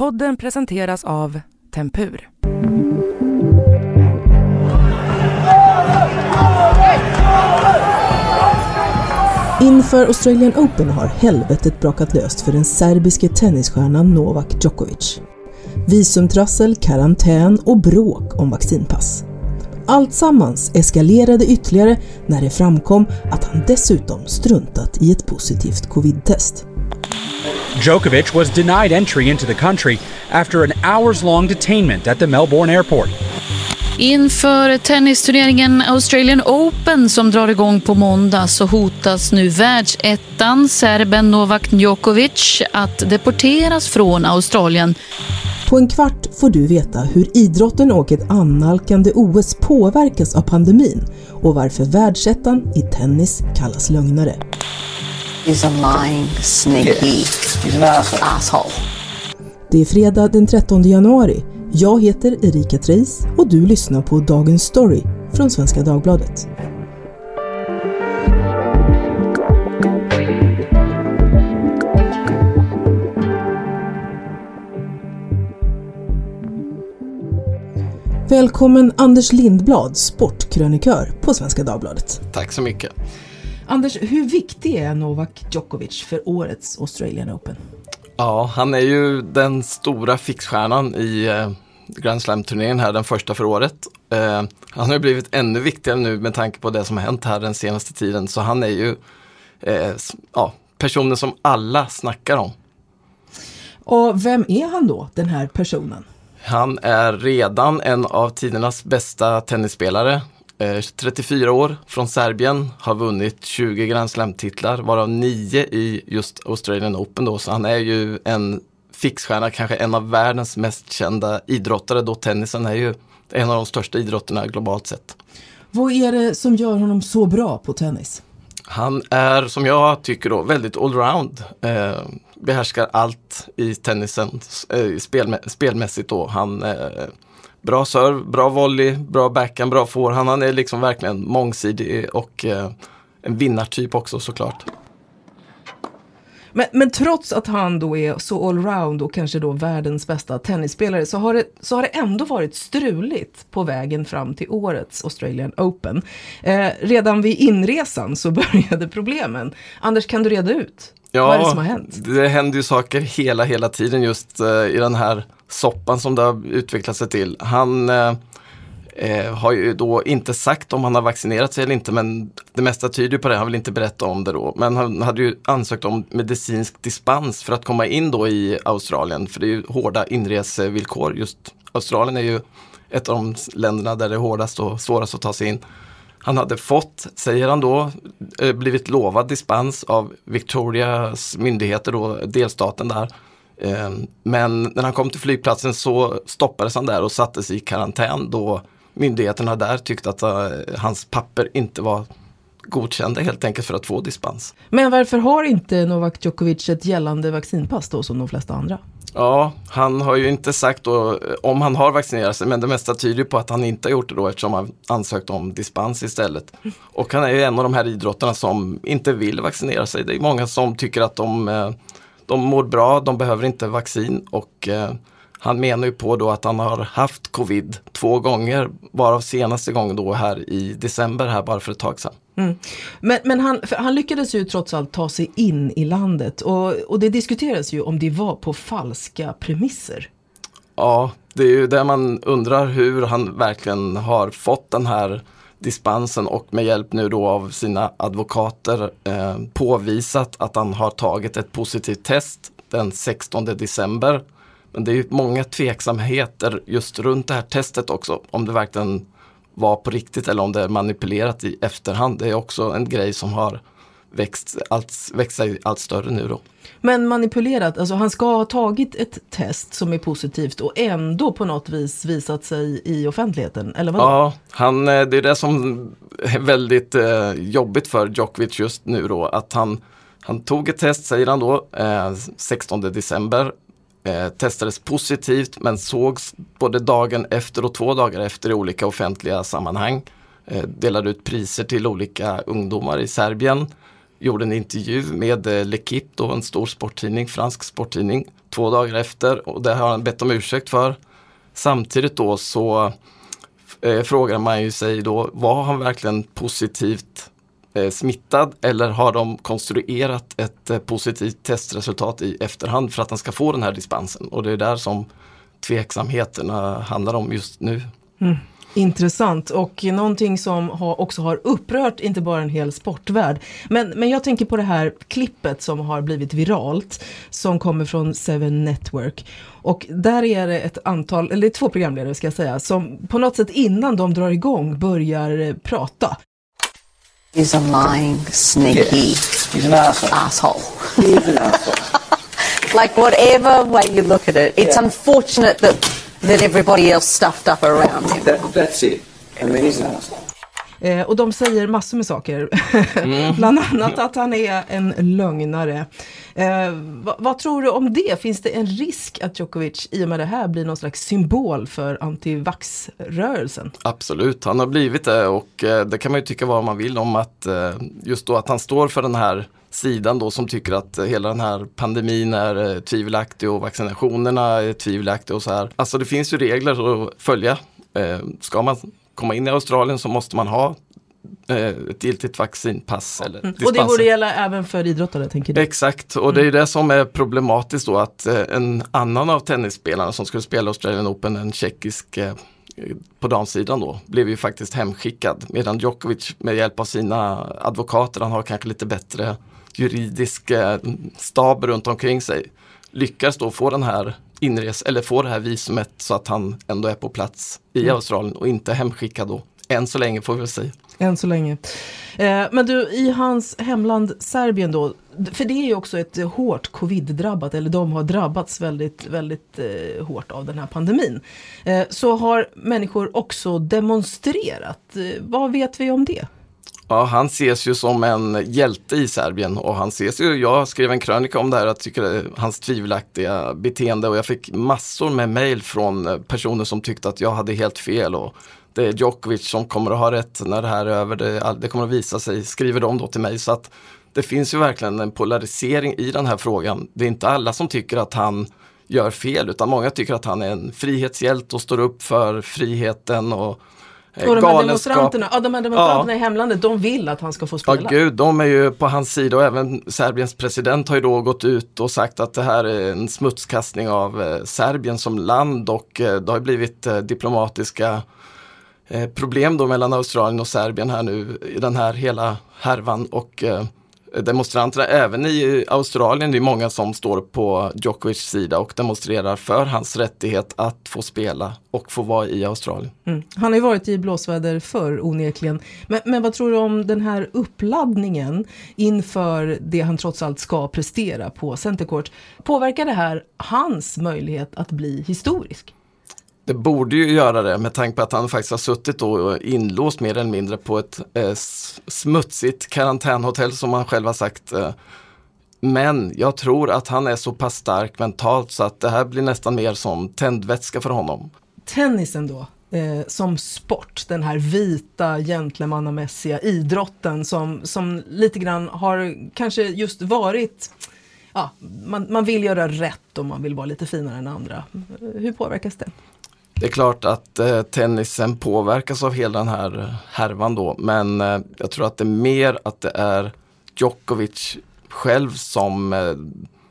Podden presenteras av Tempur. Inför Australian Open har helvetet brakat löst för den serbiske tennisstjärnan Novak Djokovic. Visumtrassel, karantän och bråk om vaccinpass. Alltsammans eskalerade ytterligare när det framkom att han dessutom struntat i ett positivt covid-test. Djokovic was denied entry into the country after an hours long detainment at the Melbourne airport. Inför tennisturneringen Australian Open som drar igång på måndag så hotas nu världsettan serben Novak Djokovic att deporteras från Australien. På en kvart får du veta hur idrotten och ett annalkande OS påverkas av pandemin och varför världsettan i tennis kallas lögnare. He's a lying, sneaky asshole. Det är fredag den 13 januari. Jag heter Erika Treis och du lyssnar på Dagens Story från Svenska Dagbladet. Välkommen Anders Lindblad, sportkrönikör på Svenska Dagbladet. Tack så mycket. Anders, hur viktig är Novak Djokovic för årets Australian Open? Ja, han är ju den stora fixstjärnan i eh, Grand Slam-turneringen här, den första för året. Eh, han har blivit ännu viktigare nu med tanke på det som har hänt här den senaste tiden, så han är ju eh, ja, personen som alla snackar om. Och vem är han då, den här personen? Han är redan en av tidernas bästa tennisspelare. 34 år från Serbien, har vunnit 20 Grand Slam-titlar, varav 9 i just Australian Open då, så han är ju en fixstjärna, kanske en av världens mest kända idrottare då tennisen är ju en av de största idrotterna globalt sett. Vad är det som gör honom så bra på tennis? Han är, som jag tycker då, väldigt allround. Eh, behärskar allt i tennisen eh, spelmä spelmässigt då. Han eh, Bra serve, bra volley, bra backhand, bra forehand. Han är liksom verkligen mångsidig och eh, en vinnartyp också såklart. Men, men, trots att han då är så allround och kanske då världens bästa tennisspelare så har, det, så har det ändå varit struligt på vägen fram till årets Australian Open. Eh, redan vid inresan så började problemen. Anders, kan du reda ut? Ja, Vad är det som har hänt? Det händer ju saker hela, hela tiden just eh, i den här soppan som det har utvecklat sig till. Han eh, eh, har ju då inte sagt om han har vaccinerat sig eller inte men det mesta tyder på det. Han vill inte berätta om det då. Men han hade ju ansökt om medicinsk dispens för att komma in då i Australien. För det är ju hårda inresevillkor. Just Australien är ju ett av de länderna där det är hårdast och svårast att ta sig in. Han hade fått, säger han då, eh, blivit lovad dispens av Victorias myndigheter, då, delstaten där. Eh, men när han kom till flygplatsen så stoppades han där och sattes i karantän då myndigheterna där tyckte att uh, hans papper inte var godkända helt enkelt för att få dispens. Men varför har inte Novak Djokovic ett gällande vaccinpass då som de flesta andra? Ja, han har ju inte sagt då om han har vaccinerat sig men det mesta tyder på att han inte har gjort det då eftersom han ansökt om dispens istället. Och han är ju en av de här idrottarna som inte vill vaccinera sig. Det är många som tycker att de, eh, de mår bra, de behöver inte vaccin och eh, han menar ju på då att han har haft covid två gånger, varav senaste gången då här i december här bara för ett tag sedan. Mm. Men, men han, han, lyckades ju trots allt ta sig in i landet och, och det diskuteras ju om det var på falska premisser. Ja, det är ju där man undrar hur han verkligen har fått den här dispensen och med hjälp nu då av sina advokater eh, påvisat att han har tagit ett positivt test den 16 december. Men det är ju många tveksamheter just runt det här testet också, om det verkligen var på riktigt eller om det är manipulerat i efterhand. Det är också en grej som har växt, allt, växt sig allt större nu då. Men manipulerat, alltså han ska ha tagit ett test som är positivt och ändå på något vis visat sig i offentligheten, eller vadå? Ja, han, eh, det är det som är väldigt eh, jobbigt för Djokovic just nu då, att han, han tog ett test, säger han då, eh, 16 december eh, testades positivt men sågs både dagen efter och två dagar efter i olika offentliga sammanhang. Eh, delade ut priser till olika ungdomar i Serbien. Gjorde en intervju med eh, L'Equipe, en stor sporttidning, fransk sporttidning. två dagar efter och det har han bett om ursäkt för. Samtidigt då så eh, frågar man ju sig då, var han verkligen positivt Eh, smittad eller har de konstruerat ett eh, positivt testresultat i efterhand för att han ska få den här dispensen? Och det är där som tveksamheterna handlar om just nu. Mm. Intressant och någonting som också har upprört inte bara en hel sportvärld. Men, men jag tänker på det här klippet som har blivit viralt som kommer från Seven Network. Och där är det ett antal, eller två programledare ska jag säga, som på något sätt innan de drar igång börjar eh, prata. He's a lying, sneaky He's an asshole. asshole. He's an asshole. Like whatever way you look at it, it's Yeah. unfortunate that that everybody else stuffed up around him. That, that's it. I mean, he's an asshole. Eh, och de säger massor med saker. Bland annat att han är en lögnare. Eh, vad, vad tror du om det? Finns det en risk att Djokovic i och med det här blir någon slags symbol för antivax-rörelsen? Absolut, han har blivit det och eh, det kan man ju tycka vad man vill om att eh, just då att han står för den här sidan då som tycker att hela den här pandemin är eh, tvivelaktig och vaccinationerna är tvivelaktiga och så här. Alltså det finns ju regler att följa. Eh, ska man komma in i Australien så måste man ha eh, ett giltigt vaccinpass eller Och det borde gälla även för idrottare, tänker du? Exakt, och det är ju det som är problematiskt då att eh, en annan av tennisspelarna som skulle spela Australian Open, en tjeckisk eh, på damsidan då, blev ju faktiskt hemskickad. Medan Djokovic med hjälp av sina advokater, han har kanske lite bättre juridisk stab runt omkring sig, lyckas då få den här inres eller få det här visumet så att han ändå är på plats i Mm. Australien och inte hemskickad då. Än så länge får vi väl säga. Än så länge. Eh, men du, i hans hemland Serbien då, för det är ju också ett hårt covid-drabbat, eller de har drabbats väldigt, väldigt eh, hårt av den här pandemin. Eh, så har människor också demonstrerat. Eh, vad vet vi om det? Ja, han ses ju som en hjälte i Serbien och han ses ju, jag skrev en krönika om det här, jag tycker det är hans tvivelaktiga beteende och jag fick massor med mejl från personer som tyckte att jag hade helt fel och det är Djokovic som kommer att ha rätt när det här är över, det, det kommer att visa sig, skriver de då till mig. Så att det finns ju verkligen en polarisering i den här frågan. Det är inte alla som tycker att han gör fel utan många tycker att han är en frihetshjälte och står upp för friheten och och de här demonstranterna, ja, de här demonstranterna i hemlandet, de vill att han ska få Ja spela. gud, de är ju på hans sida och även Serbiens president har ju då gått ut och sagt att det här är en smutskastning av eh, Serbien som land och eh, det har blivit eh, diplomatiska eh, problem då mellan Australien och Serbien här nu i den här hela härvan och eh, demonstranterna även i Australien, det är många som står på Djokovics sida och demonstrerar för hans rättighet att få spela och få vara i Australien. Mm. Han har ju varit i blåsväder förr onekligen. Men, men vad tror du om den här uppladdningen inför det han trots allt ska prestera på Centercourt? Påverkar det här hans möjlighet att bli historisk? Det borde ju göra det med tanke på att han faktiskt har suttit då inlåst mer eller mindre på ett eh, smutsigt karantänhotell som han själv har sagt. Eh. Men jag tror att han är så pass stark mentalt så att det här blir nästan mer som tändvätska för honom. Tennisen då? Eh, som sport, den här vita gentlemannamässiga idrotten som, som lite grann har kanske just varit Ja, man, man vill göra rätt och man vill vara lite finare än andra. Hur påverkas det? Det är klart att eh, tennisen påverkas av hela den här eh, härvan då men eh, jag tror att det är mer att det är Djokovic själv som eh,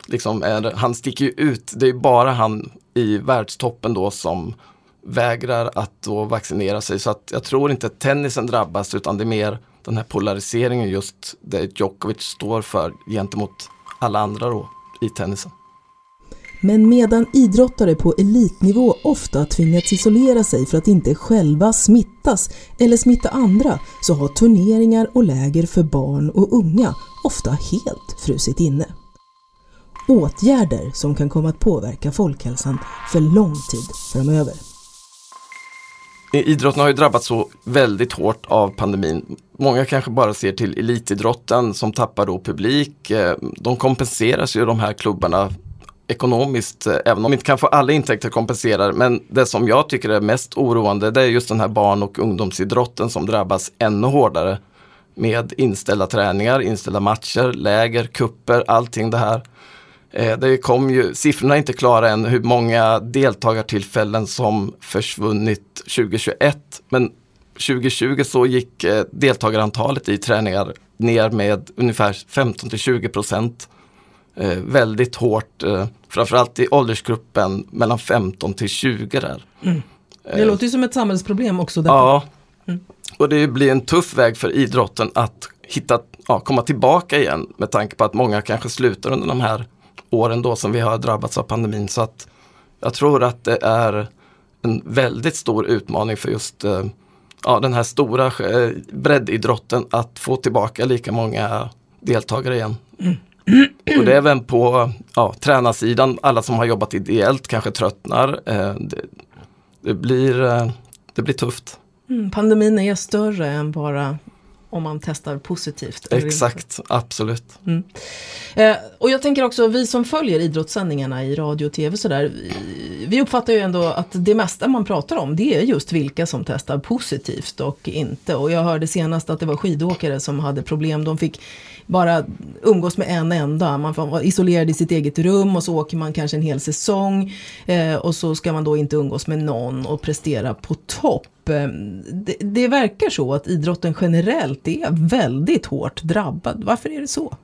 liksom är, han sticker ju ut. Det är bara han i världstoppen då som vägrar att då vaccinera sig så att jag tror inte tennisen drabbas utan det är mer den här polariseringen just det Djokovic står för gentemot alla andra då i tennisen. Men medan idrottare på elitnivå ofta tvingats isolera sig för att inte själva smittas eller smitta andra så har turneringar och läger för barn och unga ofta helt frusit inne. Åtgärder som kan komma att påverka folkhälsan för lång tid framöver. Idrotten har ju drabbats så väldigt hårt av pandemin. Många kanske bara ser till elitidrotten som tappar då publik. Eh, de kompenseras ju de här klubbarna ekonomiskt, eh, även om de inte kan få alla intäkter kompenserade. Men det som jag tycker är mest oroande det är just den här barn och ungdomsidrotten som drabbas ännu hårdare med inställda träningar, inställda matcher, läger, kupper, allting det här. Eh, det kom ju, siffrorna är inte klara än hur många deltagartillfällen som försvunnit 2021. Men 2020 så gick eh, deltagarantalet i träningar ner med ungefär 15 till 20 procent. Eh, väldigt hårt, eh, framförallt i åldersgruppen mellan 15 till 20 där. Det låter ju som ett samhällsproblem också. Detta. Ja, och det blir en tuff väg för idrotten att hitta, ja, komma tillbaka igen med tanke på att många kanske slutar under de här åren då som vi har drabbats av pandemin. Så att jag tror att det är en väldigt stor utmaning för just eh, ja, den här stora eh, breddidrotten att få tillbaka lika många deltagare igen. Och det är även på ja, tränarsidan, alla som har jobbat ideellt kanske tröttnar. Eh, det, det, blir, eh, det blir tufft. Mm, pandemin är större än bara om man testar positivt. Exakt, absolut. Eh, och jag tänker också, vi som följer idrottssändningarna i radio och tv sådär, vi- vi uppfattar ju ändå att det mesta man pratar om det är just vilka som testar positivt och inte. Och jag hörde senast att det var skidåkare som hade problem, de fick bara umgås med en enda. Man får vara isolerad i sitt eget rum och så åker man kanske en hel säsong. Eh, och så ska man då inte umgås med någon och prestera på topp. Eh, det, det verkar så att idrotten generellt är väldigt hårt drabbad. Varför är det så?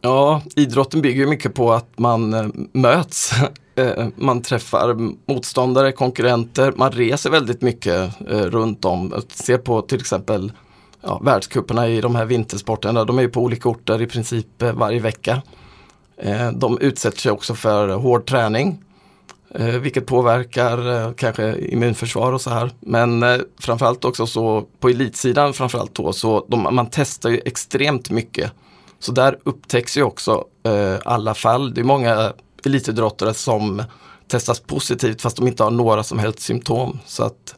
Ja, idrotten bygger ju mycket på att man eh, möts. Eh, man träffar motståndare, konkurrenter, man reser väldigt mycket runt om. Se på till exempel ja, världscuperna i de här vintersporterna, de är ju på olika orter i princip eh, varje vecka. Eh, de utsätter sig också för hård träning. Eh, vilket påverkar kanske immunförsvar och så här. Men framförallt också så på elitsidan framförallt då så de, man testar ju extremt mycket. Så där upptäcks ju också eh, alla fall. Det är många elitidrottare som testas positivt fast de inte har några som helst symptom. Så att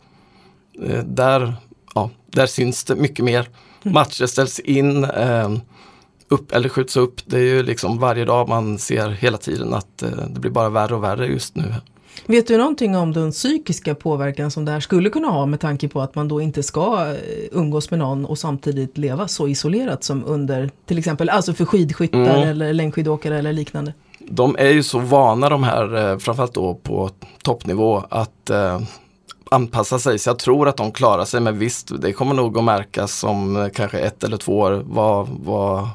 eh, där, där syns det mycket mer. Matcher ställs in, eh, upp eller skjuts upp. Det är ju liksom varje dag man ser hela tiden att eh, det blir bara värre och värre just nu. Vet du någonting om den psykiska påverkan som det här skulle kunna ha med tanke på att man då inte ska eh, umgås med någon och samtidigt leva så isolerat som under till exempel alltså för skidskyttar Mm. eller längdskidåkare eller liknande? de är ju så vana de här, eh, framförallt då på toppnivå, att eh, anpassa sig. Så jag tror att de klarar sig, men visst, det kommer nog att märkas om kanske ett eller två år vad, vad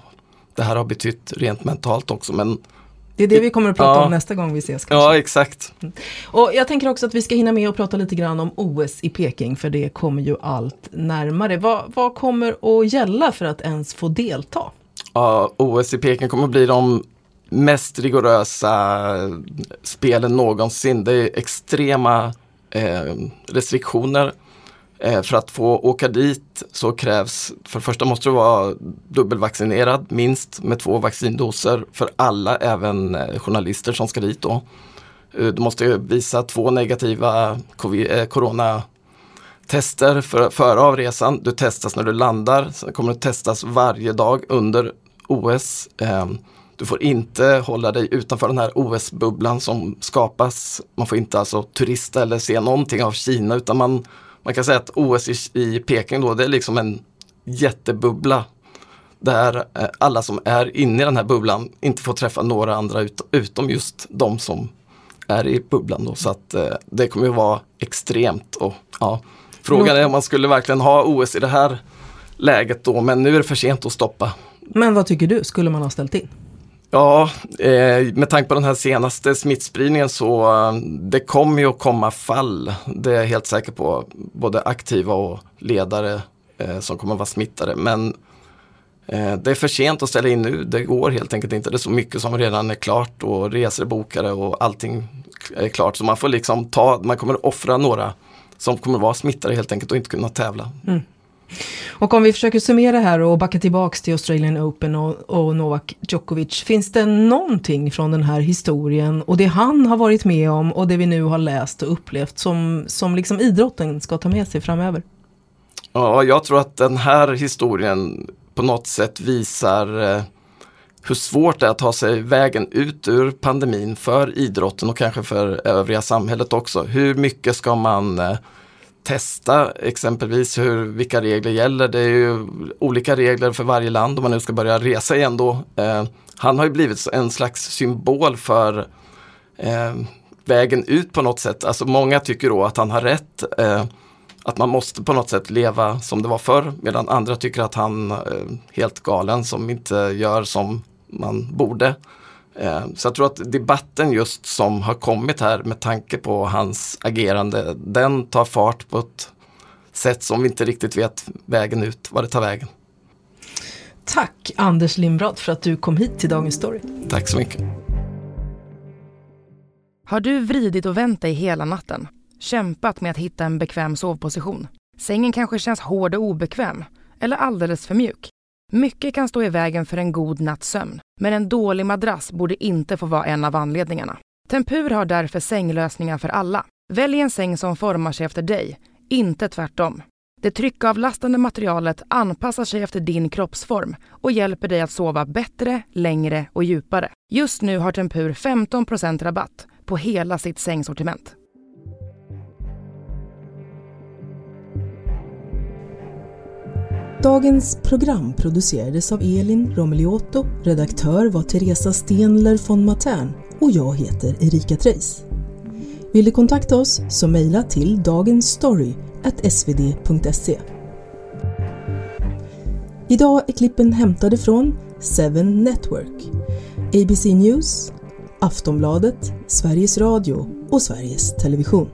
det här har betytt rent mentalt också. Men Det är det vi kommer att prata Ja. om nästa gång vi ses. Kanske. ja, exakt. Och jag tänker också att vi ska hinna med att prata lite grann om OS i Peking för det kommer ju allt närmare. Vad, vad kommer att gälla för att ens få delta? Ja, OS i Peking kommer att bli de mest rigorösa spelen någonsin. Det är extrema eh, restriktioner. Eh, för att få åka dit så krävs, för det första måste du vara dubbelvaccinerad minst med två vaccindoser för alla, även eh, journalister som ska dit då. Eh, du måste visa två negativa covid, eh, corona tester för, före avresan. Du testas när du landar. Sen kommer du testas varje dag under OS. Du får inte hålla dig utanför den här OS-bubblan som skapas. Man får inte alltså turista eller se någonting av Kina utan man, man kan säga att OS i, i Peking då det är liksom en jättebubbla. Där eh, alla som är inne i den här bubblan inte får träffa några andra ut, utom just de som är i bubblan. Då. Så att eh, det kommer ju vara extremt. Och, ja, frågan är om man skulle verkligen ha OS i det här läget då, men nu är det för sent att stoppa. Men vad tycker du, skulle man ha ställt in? Ja, eh, med tanke på den här senaste smittspridningen så eh, det kommer ju att komma fall. Det är jag helt säker på. Både aktiva och ledare eh, som kommer att vara smittade. Men eh, det är för sent att ställa in nu. Det går helt enkelt inte. Det är så mycket som redan är klart och resor är bokade och allting är klart. Så man får liksom ta, man kommer att offra några som kommer att vara smittade helt enkelt och inte kunna tävla. Mm. Och om vi försöker summera här och backa tillbaks till Australian Open och, och Novak Djokovic. Finns det någonting från den här historien och det han har varit med om och det vi nu har läst och upplevt som, som liksom idrotten ska ta med sig framöver? Ja, jag tror att den här historien på något sätt visar eh, hur svårt det är att ta sig vägen ut ur pandemin för idrotten och kanske för övriga samhället också. Hur mycket ska man eh, testa exempelvis hur, vilka regler gäller. Det är ju olika regler för varje land om man nu ska börja resa igen då. Eh, han har ju blivit en slags symbol för eh, vägen ut på något sätt. Alltså många tycker då att han har rätt. Eh, att man måste på något sätt leva som det var förr medan andra tycker att han är eh, helt galen som inte gör som man borde. Eh, så jag tror att debatten just som har kommit här med tanke på hans agerande, den tar fart på ett sätt som vi inte riktigt vet vägen ut, vad det tar vägen. Tack Anders Lindblad för att du kom hit till Dagens Story. Tack så mycket. Har du vridit och vänt dig hela natten? Kämpat med att hitta en bekväm sovposition? Sängen kanske känns hård och obekväm? Eller alldeles för mjuk? Mycket kan stå i vägen för en god natts sömn, men en dålig madrass borde inte få vara en av anledningarna. Tempur har därför sänglösningar för alla. Välj en säng som formar sig efter dig, inte tvärtom. Det tryckavlastande materialet anpassar sig efter din kroppsform och hjälper dig att sova bättre, längre och djupare. Just nu har Tempur 15% rabatt på hela sitt sängsortiment. Dagens program producerades av Elin Romeliotto, redaktör var Teresa Stenler von Matern och jag heter Erika Treis. Vill du kontakta oss så mejla till dagensstory.svd.se. Idag är klippen hämtade från Seven Network, ABC News, Aftonbladet, Sveriges Radio och Sveriges Television.